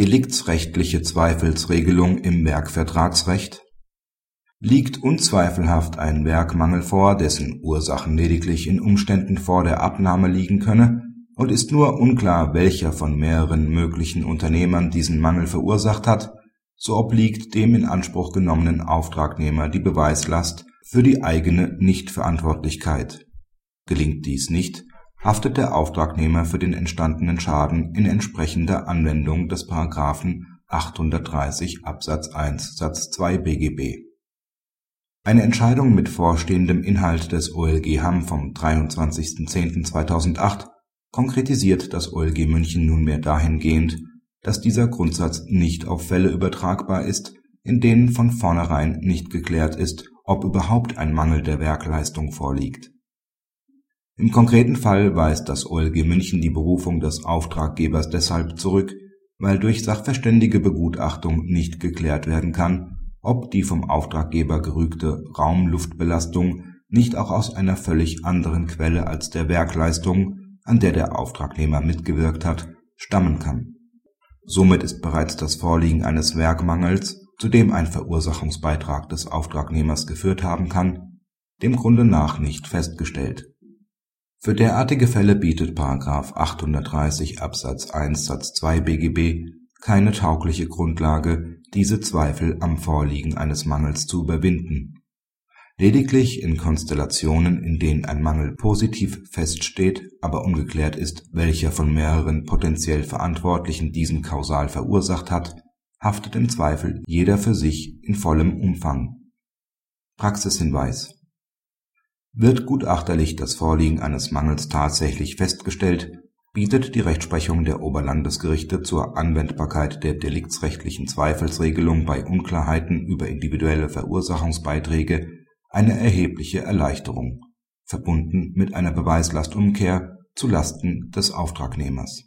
Deliktsrechtliche Zweifelsregelung im Werkvertragsrecht? Liegt unzweifelhaft ein Werkmangel vor, dessen Ursachen lediglich in Umständen vor der Abnahme liegen könne, und ist nur unklar, welcher von mehreren möglichen Unternehmern diesen Mangel verursacht hat, so obliegt dem in Anspruch genommenen Auftragnehmer die Beweislast für die eigene Nichtverantwortlichkeit. Gelingt dies nicht, haftet der Auftragnehmer für den entstandenen Schaden in entsprechender Anwendung des § 830 Absatz 1 Satz 2 BGB eine Entscheidung mit vorstehendem Inhalt des OLG Hamm vom 23.10.2008 konkretisiert das OLG München nunmehr dahingehend, dass dieser Grundsatz nicht auf Fälle übertragbar ist, in denen von vornherein nicht geklärt ist, ob überhaupt ein Mangel der Werkleistung vorliegt. Im konkreten Fall weist das OLG München die Berufung des Auftraggebers deshalb zurück, weil durch sachverständige Begutachtung nicht geklärt werden kann ob die vom Auftraggeber gerügte Raumluftbelastung nicht auch aus einer völlig anderen Quelle als der Werkleistung, an der der Auftragnehmer mitgewirkt hat, stammen kann. Somit ist bereits das Vorliegen eines Werkmangels, zu dem ein Verursachungsbeitrag des Auftragnehmers geführt haben kann, dem Grunde nach nicht festgestellt. Für derartige Fälle bietet § 830 Absatz 1 Satz 2 BGB keine taugliche Grundlage diese Zweifel am Vorliegen eines Mangels zu überwinden. Lediglich in Konstellationen, in denen ein Mangel positiv feststeht, aber ungeklärt ist, welcher von mehreren potenziell Verantwortlichen diesen kausal verursacht hat, haftet im Zweifel jeder für sich in vollem Umfang. Praxishinweis Wird gutachterlich das Vorliegen eines Mangels tatsächlich festgestellt bietet die Rechtsprechung der Oberlandesgerichte zur Anwendbarkeit der deliktsrechtlichen Zweifelsregelung bei Unklarheiten über individuelle Verursachungsbeiträge eine erhebliche Erleichterung, verbunden mit einer Beweislastumkehr zu Lasten des Auftragnehmers